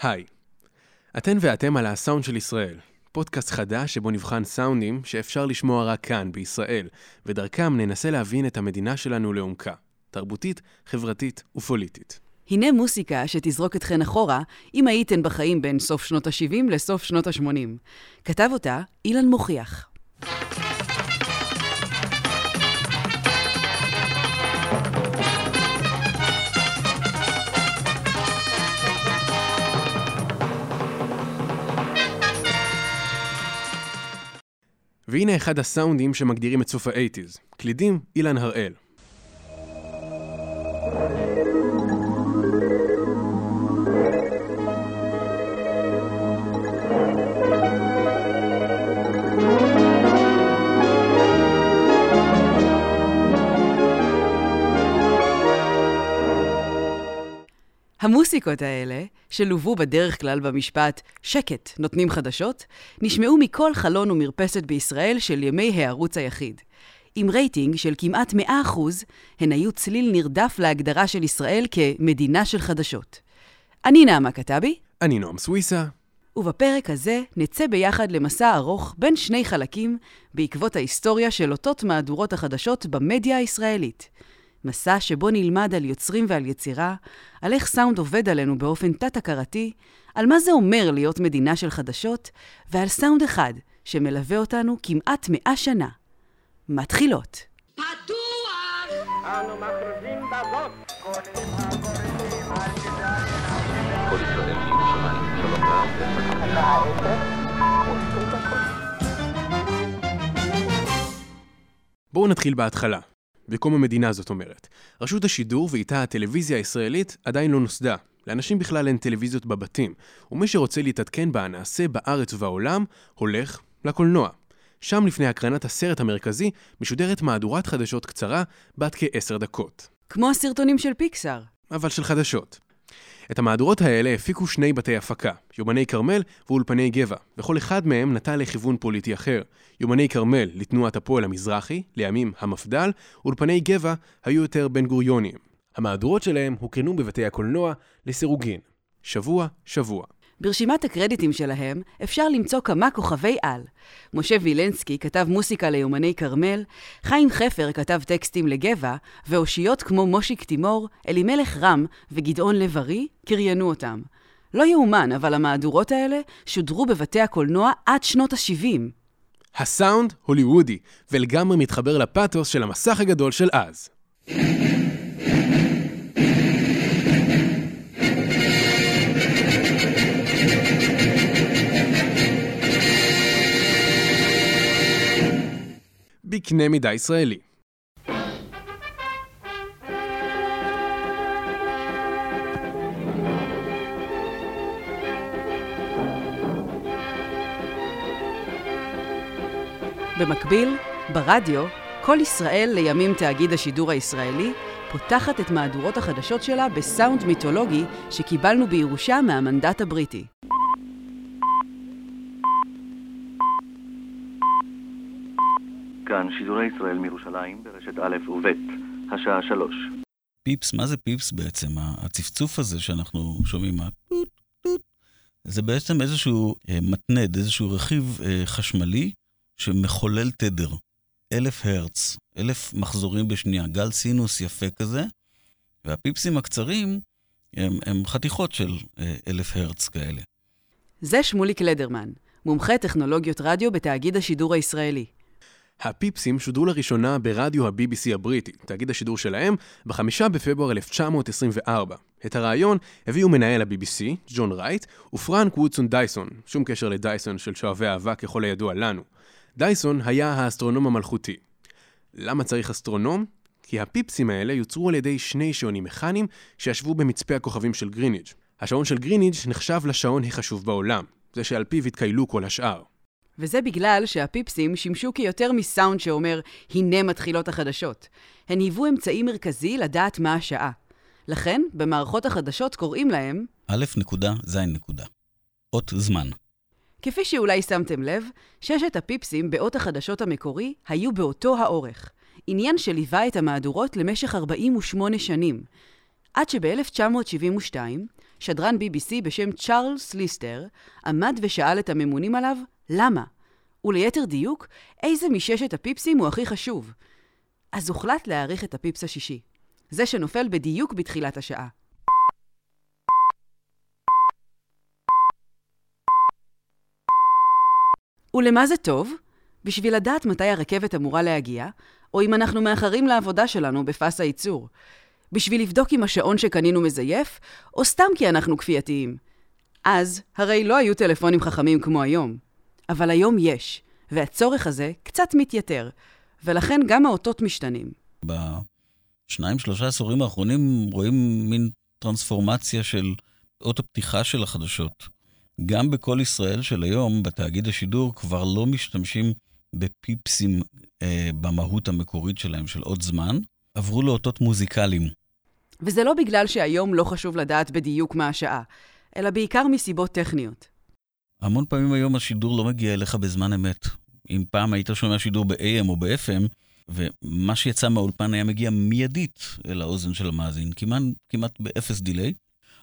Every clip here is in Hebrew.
היי, אתן ואתם על הסאונד של ישראל, פודקאסט חדש שבו נבחן סאונדים שאפשר לשמוע רק כאן, בישראל, ודרכם ננסה להבין את המדינה שלנו לעומקה, תרבותית, חברתית ופוליטית. הנה מוסיקה שתזרוק אתכן אחורה, אם הייתן בחיים בין סוף שנות ה-70 לסוף שנות ה-80. כתב אותה אילן מוכיח. והנה אחד הסאונדים שמגדירים את סוף האייטיז. קלידים, אילן הראל. המוסיקות האלה, שלוו בדרך כלל במשפט שקט, נותנים חדשות, נשמעו מכל חלון ומרפסת בישראל של ימי הערוץ היחיד. עם רייטינג של כמעט 100%, הן היו צליל נרדף להגדרה של ישראל כמדינה של חדשות. אני נעמה כתבי. אני נועם סוויסה. ובפרק הזה נצא ביחד למסע ארוך בין שני חלקים בעקבות ההיסטוריה של אותות מהדורות החדשות במדיה הישראלית. מסע שבו נלמד על יוצרים ועל יצירה, על איך סאונד עובד עלינו באופן תת-הכרתי, על מה זה אומר להיות מדינה של חדשות, ועל סאונד אחד שמלווה אותנו כמעט מאה שנה. מתחילות. פתוח! אנו מכריזים בזאת. בואו נתחיל בהתחלה. בקום המדינה זאת אומרת. רשות השידור ואיתה הטלוויזיה הישראלית עדיין לא נוסדה. לאנשים בכלל אין טלוויזיות בבתים, ומי שרוצה להתעדכן בנעשה בארץ ובעולם, הולך לקולנוע. שם לפני הקרנת הסרט המרכזי, משודרת מהדורת חדשות קצרה, בת כעשר דקות. כמו הסרטונים של פיקסאר. אבל של חדשות. את המהדורות האלה הפיקו שני בתי הפקה, יומני כרמל ואולפני גבע, וכל אחד מהם נטה לכיוון פוליטי אחר. יומני כרמל לתנועת הפועל המזרחי, לימים המפד"ל, אולפני גבע היו יותר בן גוריוניים. המהדורות שלהם הוקרנו בבתי הקולנוע לסירוגין. שבוע, שבוע. ברשימת הקרדיטים שלהם אפשר למצוא כמה כוכבי על. משה וילנסקי כתב מוסיקה ליומני כרמל, חיים חפר כתב טקסטים לגבע, ואושיות כמו מושיק תימור, אלימלך רם וגדעון לב-ארי קריינו אותם. לא יאומן, אבל המהדורות האלה שודרו בבתי הקולנוע עד שנות ה-70. הסאונד הוליוודי, ולגמרי מתחבר לפאתוס של המסך הגדול של אז. בקנה מידה ישראלי. במקביל, ברדיו, כל ישראל לימים תאגיד השידור הישראלי, פותחת את מהדורות החדשות שלה בסאונד מיתולוגי שקיבלנו בירושה מהמנדט הבריטי. כאן שידורי ישראל מירושלים ברשת א' וב', השעה שלוש. פיפס, מה זה פיפס בעצם? הצפצוף הזה שאנחנו שומעים, הטוט, טוט, זה בעצם איזשהו אה, מתנד, איזשהו רכיב אה, חשמלי שמחולל תדר. אלף הרץ, אלף מחזורים בשנייה, גל סינוס יפה כזה, והפיפסים הקצרים הם, הם חתיכות של אה, אלף הרץ כאלה. זה שמוליק לדרמן, מומחה טכנולוגיות רדיו בתאגיד השידור הישראלי. הפיפסים שודרו לראשונה ברדיו ה-BBC הבריטי, תאגיד השידור שלהם, בחמישה בפברואר 1924. את הרעיון הביאו מנהל ה-BBC, ג'ון רייט, ופרנק ווטסון דייסון, שום קשר לדייסון של שואבי אהבה ככל הידוע לנו. דייסון היה האסטרונום המלכותי. למה צריך אסטרונום? כי הפיפסים האלה יוצרו על ידי שני שעונים מכניים שישבו במצפה הכוכבים של גריניץ'. השעון של גריניץ' נחשב לשעון החשוב בעולם, זה שעל פיו התכיילו כל השאר. וזה בגלל שהפיפסים שימשו כיותר מסאונד שאומר, הנה מתחילות החדשות. הן היוו אמצעי מרכזי לדעת מה השעה. לכן, במערכות החדשות קוראים להם... א' נקודה, ז' נקודה. אות זמן. כפי שאולי שמתם לב, ששת הפיפסים באות החדשות המקורי היו באותו האורך. עניין שליווה את המהדורות למשך 48 שנים. עד שב-1972, שדרן BBC בשם צ'ארלס ליסטר עמד ושאל את הממונים עליו למה, וליתר דיוק, איזה מששת הפיפסים הוא הכי חשוב. אז הוחלט להעריך את הפיפס השישי, זה שנופל בדיוק בתחילת השעה. ולמה זה טוב? בשביל לדעת מתי הרכבת אמורה להגיע, או אם אנחנו מאחרים לעבודה שלנו בפס הייצור. בשביל לבדוק אם השעון שקנינו מזייף, או סתם כי אנחנו כפייתיים. אז, הרי לא היו טלפונים חכמים כמו היום. אבל היום יש, והצורך הזה קצת מתייתר, ולכן גם האותות משתנים. בשניים, שלושה עשורים האחרונים רואים מין טרנספורמציה של אות הפתיחה של החדשות. גם בכל ישראל של היום, בתאגיד השידור, כבר לא משתמשים בפיפסים אה, במהות המקורית שלהם של עוד זמן, עברו לאותות מוזיקליים. וזה לא בגלל שהיום לא חשוב לדעת בדיוק מה השעה, אלא בעיקר מסיבות טכניות. המון פעמים היום השידור לא מגיע אליך בזמן אמת. אם פעם היית שומע שידור ב-AM או ב-FM, ומה שיצא מהאולפן היה מגיע מיידית אל האוזן של המאזין, כמעט, כמעט באפס delay.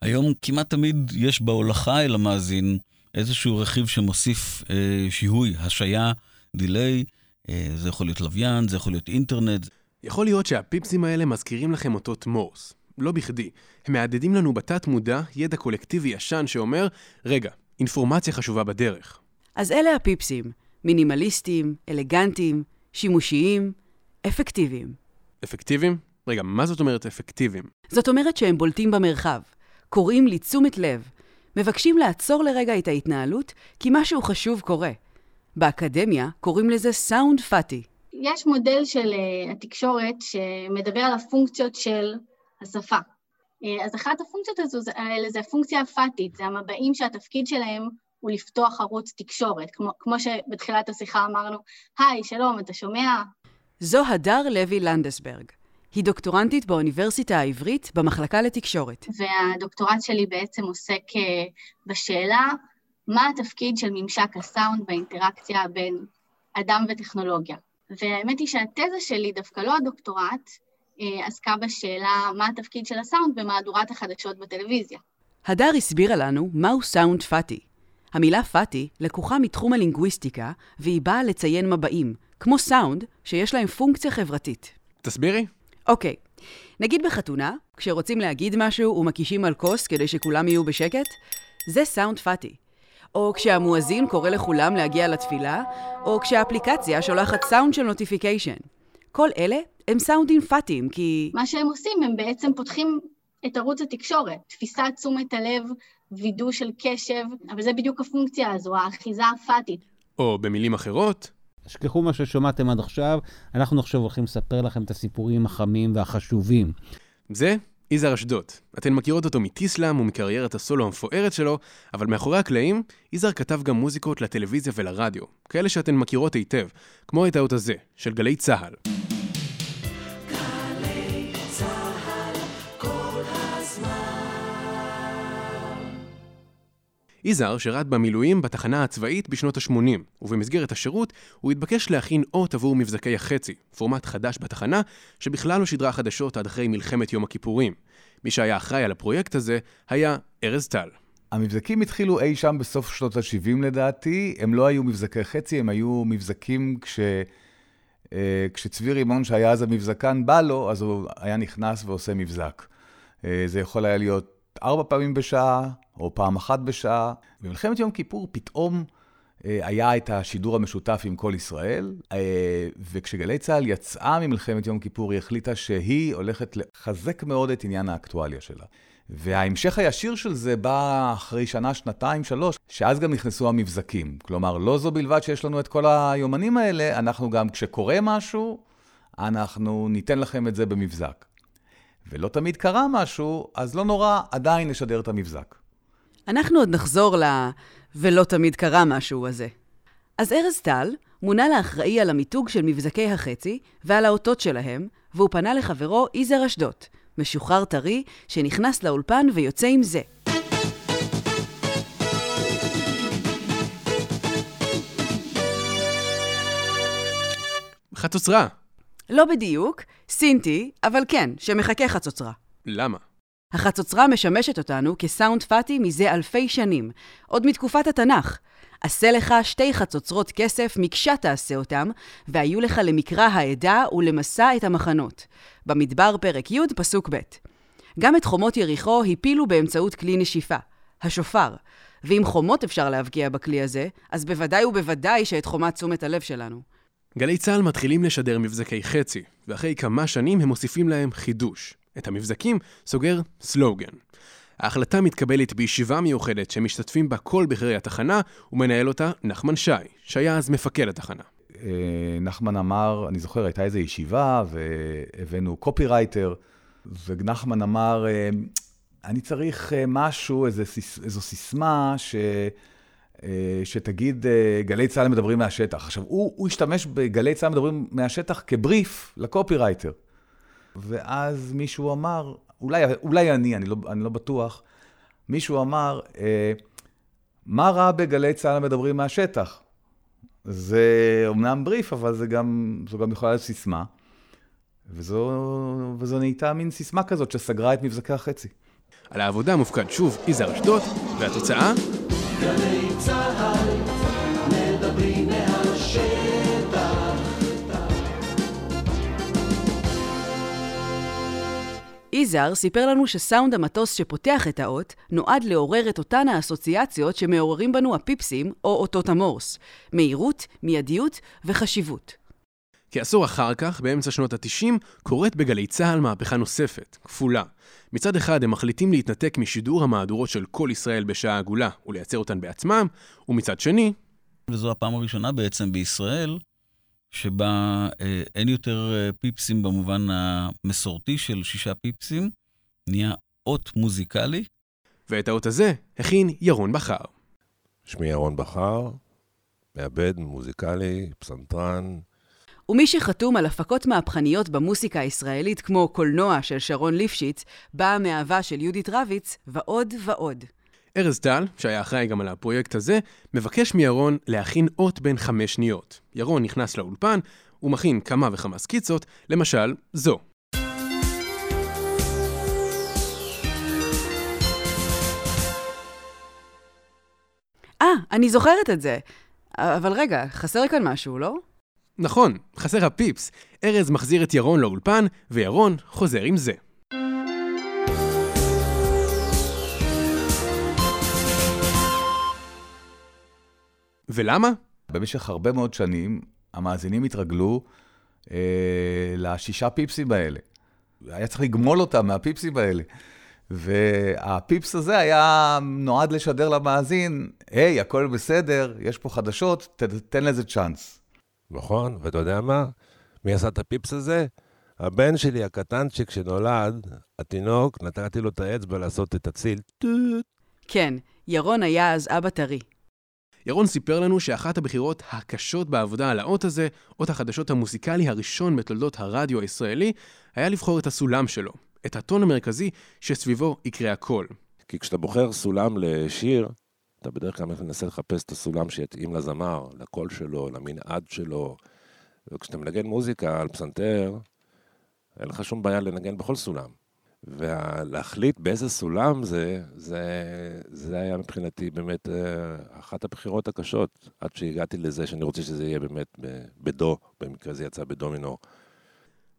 היום כמעט תמיד יש בהולכה אל המאזין איזשהו רכיב שמוסיף אה, שיהוי, השהיה, delay, אה, זה יכול להיות לוויין, זה יכול להיות אינטרנט. יכול להיות שהפיפסים האלה מזכירים לכם אותות מורס. לא בכדי. הם מהדהדים לנו בתת מודע ידע קולקטיבי ישן שאומר, רגע, אינפורמציה חשובה בדרך. אז אלה הפיפסים, מינימליסטיים, אלגנטיים, שימושיים, אפקטיביים. אפקטיביים? רגע, מה זאת אומרת אפקטיביים? זאת אומרת שהם בולטים במרחב, קוראים לתשומת לב, מבקשים לעצור לרגע את ההתנהלות, כי משהו חשוב קורה. באקדמיה קוראים לזה סאונד פאטי. יש מודל של uh, התקשורת שמדבר על הפונקציות של השפה. Uh, אז אחת הפונקציות הזו, האלה זה הפונקציה הפאטית, זה המבעים שהתפקיד שלהם הוא לפתוח ערוץ תקשורת, כמו, כמו שבתחילת השיחה אמרנו, היי, שלום, אתה שומע? זו הדר לוי לנדסברג. היא דוקטורנטית באוניברסיטה העברית במחלקה לתקשורת. והדוקטורט שלי בעצם עוסק uh, בשאלה מה התפקיד של ממשק הסאונד באינטראקציה בין אדם וטכנולוגיה. והאמת היא שהתזה שלי, דווקא לא הדוקטורט, אה, עסקה בשאלה מה התפקיד של הסאונד במהדורת החדשות בטלוויזיה. הדר הסבירה לנו מהו סאונד פאטי. המילה פאטי לקוחה מתחום הלינגוויסטיקה, והיא באה לציין מבעים, כמו סאונד, שיש להם פונקציה חברתית. תסבירי. אוקיי, נגיד בחתונה, כשרוצים להגיד משהו ומקישים על כוס כדי שכולם יהיו בשקט, זה סאונד פאטי. או כשהמואזין קורא לכולם להגיע לתפילה, או כשהאפליקציה שולחת סאונד של notification. כל אלה הם סאונדים פאטיים, כי... מה שהם עושים, הם בעצם פותחים את ערוץ התקשורת, תפיסת תשומת הלב, וידוא של קשב, אבל זה בדיוק הפונקציה הזו, האחיזה הפאטית. או במילים אחרות, תשכחו מה ששמעתם עד עכשיו, אנחנו עכשיו הולכים לספר לכם את הסיפורים החמים והחשובים. זה יזהר אשדוד. אתן מכירות אותו מטיסלאם ומקריירת הסולו המפוארת שלו, אבל מאחורי הקלעים, יזהר כתב גם מוזיקות לטלוויזיה ולרדיו, כאלה שאתן מכירות היטב, כמו את האות הזה, של גלי צה"ל. יזהר שירת במילואים בתחנה הצבאית בשנות ה-80, ובמסגרת השירות הוא התבקש להכין אות עבור מבזקי החצי, פורמט חדש בתחנה, שבכלל לא שידרה חדשות עד אחרי מלחמת יום הכיפורים. מי שהיה אחראי על הפרויקט הזה היה ארז טל. המבזקים התחילו אי שם בסוף שנות ה-70 לדעתי, הם לא היו מבזקי חצי, הם היו מבזקים כש... אה, כשצבי רימון, שהיה אז המבזקן, בא לו, אז הוא היה נכנס ועושה מבזק. אה, זה יכול היה להיות ארבע פעמים בשעה, או פעם אחת בשעה. במלחמת יום כיפור פתאום אה, היה את השידור המשותף עם כל ישראל, אה, וכשגלי צה"ל יצאה ממלחמת יום כיפור, היא החליטה שהיא הולכת לחזק מאוד את עניין האקטואליה שלה. וההמשך הישיר של זה בא אחרי שנה, שנתיים, שלוש, שאז גם נכנסו המבזקים. כלומר, לא זו בלבד שיש לנו את כל היומנים האלה, אנחנו גם, כשקורה משהו, אנחנו ניתן לכם את זה במבזק. ולא תמיד קרה משהו, אז לא נורא, עדיין נשדר את המבזק. אנחנו עוד נחזור ל... ולא תמיד קרה משהו הזה. אז ארז טל מונה לאחראי על המיתוג של מבזקי החצי ועל האותות שלהם, והוא פנה לחברו יזהר אשדוד, משוחרר טרי שנכנס לאולפן ויוצא עם זה. חצוצרה. לא בדיוק, סינטי, אבל כן, שמחכה חצוצרה. למה? החצוצרה משמשת אותנו כסאונד פאטי מזה אלפי שנים, עוד מתקופת התנ"ך. עשה לך שתי חצוצרות כסף, מקשה תעשה אותם, והיו לך למקרא העדה ולמסע את המחנות. במדבר פרק י', פסוק ב'. גם את חומות יריחו הפילו באמצעות כלי נשיפה, השופר. ואם חומות אפשר להבקיע בכלי הזה, אז בוודאי ובוודאי שאת חומת תשומת הלב שלנו. גלי צה"ל מתחילים לשדר מבזקי חצי, ואחרי כמה שנים הם מוסיפים להם חידוש. את המבזקים סוגר סלוגן. ההחלטה מתקבלת בישיבה מיוחדת שמשתתפים בה כל בכירי התחנה, ומנהל אותה נחמן שי, שהיה אז מפקד התחנה. אה, נחמן אמר, אני זוכר, הייתה איזו ישיבה, והבאנו קופירייטר, ונחמן אמר, אה, אני צריך אה, משהו, איזו, איזו סיסמה ש... שתגיד, גלי צה"ל מדברים מהשטח. עכשיו, הוא, הוא השתמש בגלי צה"ל מדברים מהשטח כבריף לקופירייטר. ואז מישהו אמר, אולי, אולי אני, אני לא, אני לא בטוח, מישהו אמר, אה, מה רע בגלי צה"ל מדברים מהשטח? זה אומנם בריף, אבל זה גם, זו גם יכולה להיות סיסמה. וזו, וזו נהייתה מין סיסמה כזאת שסגרה את מבזקי החצי. על העבודה מופקד שוב יזהר אשדוד, והתוצאה? גלי צה"ל מדברים מהשטח יזהר סיפר לנו שסאונד המטוס שפותח את האות נועד לעורר את אותן האסוציאציות שמעוררים בנו הפיפסים או אותות המורס, מהירות, מיידיות וחשיבות. כעשור אחר כך, באמצע שנות ה-90, קורית בגלי צה"ל מהפכה נוספת, כפולה. מצד אחד הם מחליטים להתנתק משידור המהדורות של כל ישראל בשעה עגולה ולייצר אותן בעצמם, ומצד שני... וזו הפעם הראשונה בעצם בישראל שבה אה, אין יותר אה, פיפסים במובן המסורתי של שישה פיפסים, נהיה אות מוזיקלי. ואת האות הזה הכין ירון בכר. שמי ירון בכר, מעבד, מוזיקלי, פסנתרן. ומי שחתום על הפקות מהפכניות במוסיקה הישראלית כמו קולנוע של שרון ליפשיץ, באה מאהבה של יהודית רביץ, ועוד ועוד. ארז טל, שהיה אחראי גם על הפרויקט הזה, מבקש מירון להכין אות בין חמש שניות. ירון נכנס לאולפן, הוא מכין כמה וכמה סקיצות, למשל זו. אה, אני זוכרת את זה. אבל רגע, חסר כאן משהו, לא? נכון, חסר הפיפס. ארז מחזיר את ירון לאולפן, וירון חוזר עם זה. ולמה? במשך הרבה מאוד שנים המאזינים התרגלו אה, לשישה פיפסים האלה. היה צריך לגמול אותם מהפיפסים האלה. והפיפס הזה היה נועד לשדר למאזין, היי, hey, הכל בסדר, יש פה חדשות, ת, תן לזה צ'אנס. נכון, ואתה יודע מה? מי עשה את הפיפס הזה? הבן שלי הקטנצ'יק שנולד, התינוק, נתתי לו את האצבע לעשות את הציל. כן, ירון היה אז אבא טרי. ירון סיפר לנו שאחת הבחירות הקשות בעבודה על האות הזה, אות החדשות המוסיקלי הראשון בתולדות הרדיו הישראלי, היה לבחור את הסולם שלו, את הטון המרכזי שסביבו יקרה הכל. כי כשאתה בוחר סולם לשיר, אתה בדרך כלל מנסה לחפש את הסולם שיתאים לזמר, לקול שלו, למנעד שלו. וכשאתה מנגן מוזיקה על פסנתר, אין לך שום בעיה לנגן בכל סולם. ולהחליט באיזה סולם זה, זה, זה היה מבחינתי באמת אה, אחת הבחירות הקשות, עד שהגעתי לזה שאני רוצה שזה יהיה באמת בדו, במקרה זה יצא בדומינור.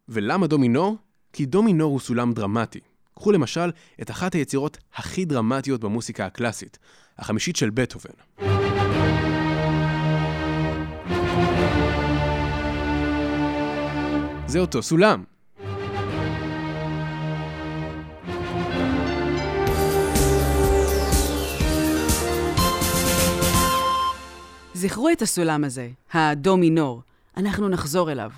ולמה דומינור? כי דומינור הוא סולם דרמטי. קחו למשל את אחת היצירות הכי דרמטיות במוסיקה הקלאסית, החמישית של בטהובן. זה אותו סולם, זכרו את הסולם הזה, הדו מינור. אנחנו נחזור אליו.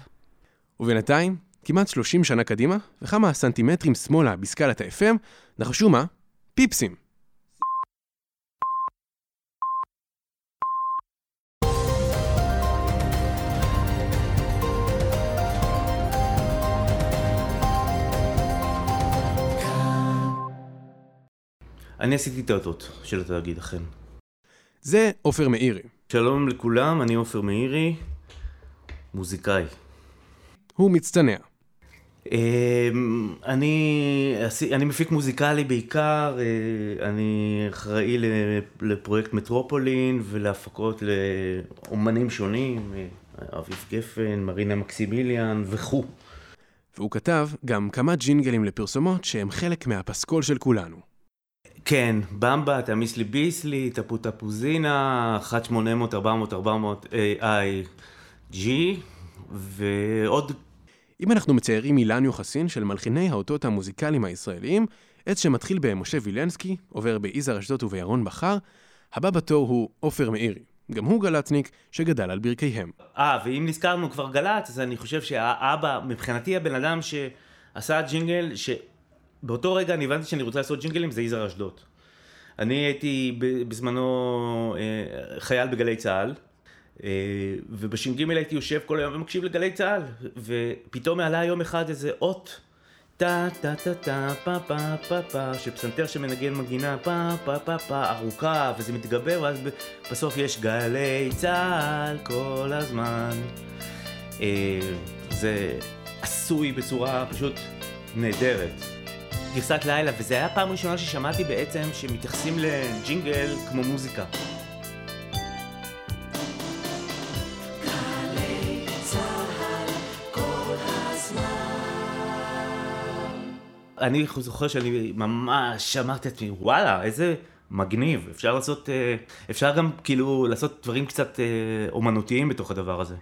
ובינתיים, כמעט 30 שנה קדימה, וכמה סנטימטרים שמאלה בסקלת ה-FM, נחשו מה? פיפסים. אני עשיתי את האותות של התאגיד, אכן. זה עופר מאירי. שלום לכולם, אני עופר מאירי, מוזיקאי. הוא מצטנע. אמ, אני, אני מפיק מוזיקלי בעיקר, אה, אני אחראי לפרויקט מטרופולין ולהפקות לאומנים שונים, אה, אביב גפן, מרינה מקסימיליאן וכו'. והוא כתב גם כמה ג'ינגלים לפרסומות שהם חלק מהפסקול של כולנו. כן, במבה, תמיסלי ביסלי, טפו טפוזינה, 1-800, 400, 400, איי, ג'י, ועוד... אם אנחנו מציירים אילן יוחסין של מלחיני האותות המוזיקליים הישראליים, עץ שמתחיל במשה וילנסקי, עובר ביזהר אשדוד ובירון בכר, הבא בתור הוא עופר מאירי. גם הוא גל"צניק שגדל על ברכיהם. אה, ואם נזכרנו כבר גל"צ, אז אני חושב שהאבא, מבחינתי הבן אדם שעשה ג'ינגל, שבאותו רגע אני הבנתי שאני רוצה לעשות ג'ינגלים, זה יזהר אשדוד. אני הייתי בזמנו אה, חייל בגלי צה"ל, אה, ובש"ג הייתי יושב כל היום ומקשיב לגלי צה"ל, ופתאום עלה יום אחד איזה אות. טה טה טה טה פה פה פה פה שפסנתר שמנגן מגינה פה פה פה פה ארוכה וזה מתגבר ואז בסוף יש גלי צה"ל כל הזמן אה, זה עשוי בצורה פשוט נהדרת גרסת לילה וזה היה פעם ראשונה ששמעתי בעצם שמתייחסים לג'ינגל כמו מוזיקה אני זוכר שאני ממש אמרתי לעצמי, וואלה, איזה מגניב, אפשר לעשות, אה, אפשר גם כאילו לעשות דברים קצת אה, אומנותיים בתוך הדבר הזה.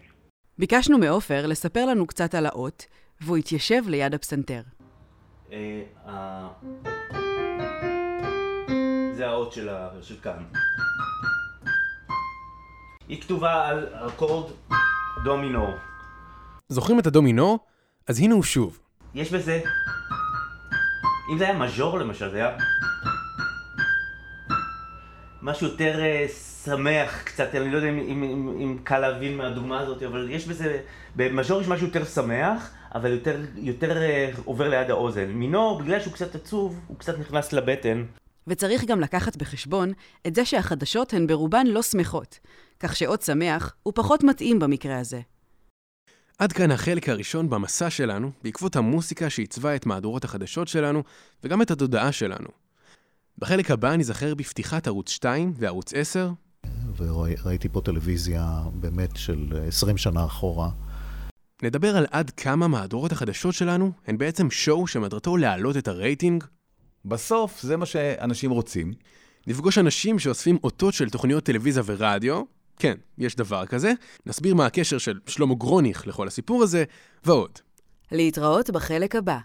ביקשנו מעופר לספר לנו קצת על האות, והוא התיישב ליד הפסנתר. אה, זה האות של כאן. היא כתובה על אקורד דומינור. זוכרים את הדומינור? אז הנה הוא שוב. יש בזה אם זה היה מז'ור למשל, זה היה משהו יותר uh, שמח קצת, אני לא יודע אם, אם, אם, אם קל להבין מהדוגמה הזאת, אבל יש בזה, במז'ור יש משהו יותר שמח, אבל יותר, יותר uh, עובר ליד האוזן. מינור, בגלל שהוא קצת עצוב, הוא קצת נכנס לבטן. וצריך גם לקחת בחשבון את זה שהחדשות הן ברובן לא שמחות, כך שאות שמח הוא פחות מתאים במקרה הזה. עד כאן החלק הראשון במסע שלנו, בעקבות המוסיקה שעיצבה את מהדורות החדשות שלנו, וגם את התודעה שלנו. בחלק הבא נזכר בפתיחת ערוץ 2 וערוץ 10. וראיתי פה טלוויזיה באמת של 20 שנה אחורה. נדבר על עד כמה מהדורות החדשות שלנו הן בעצם שואו שמטרתו להעלות את הרייטינג. בסוף זה מה שאנשים רוצים. נפגוש אנשים שאוספים אותות של תוכניות טלוויזיה ורדיו, כן, יש דבר כזה. נסביר מה הקשר של שלמה גרוניך לכל הסיפור הזה, ועוד. להתראות בחלק הבא.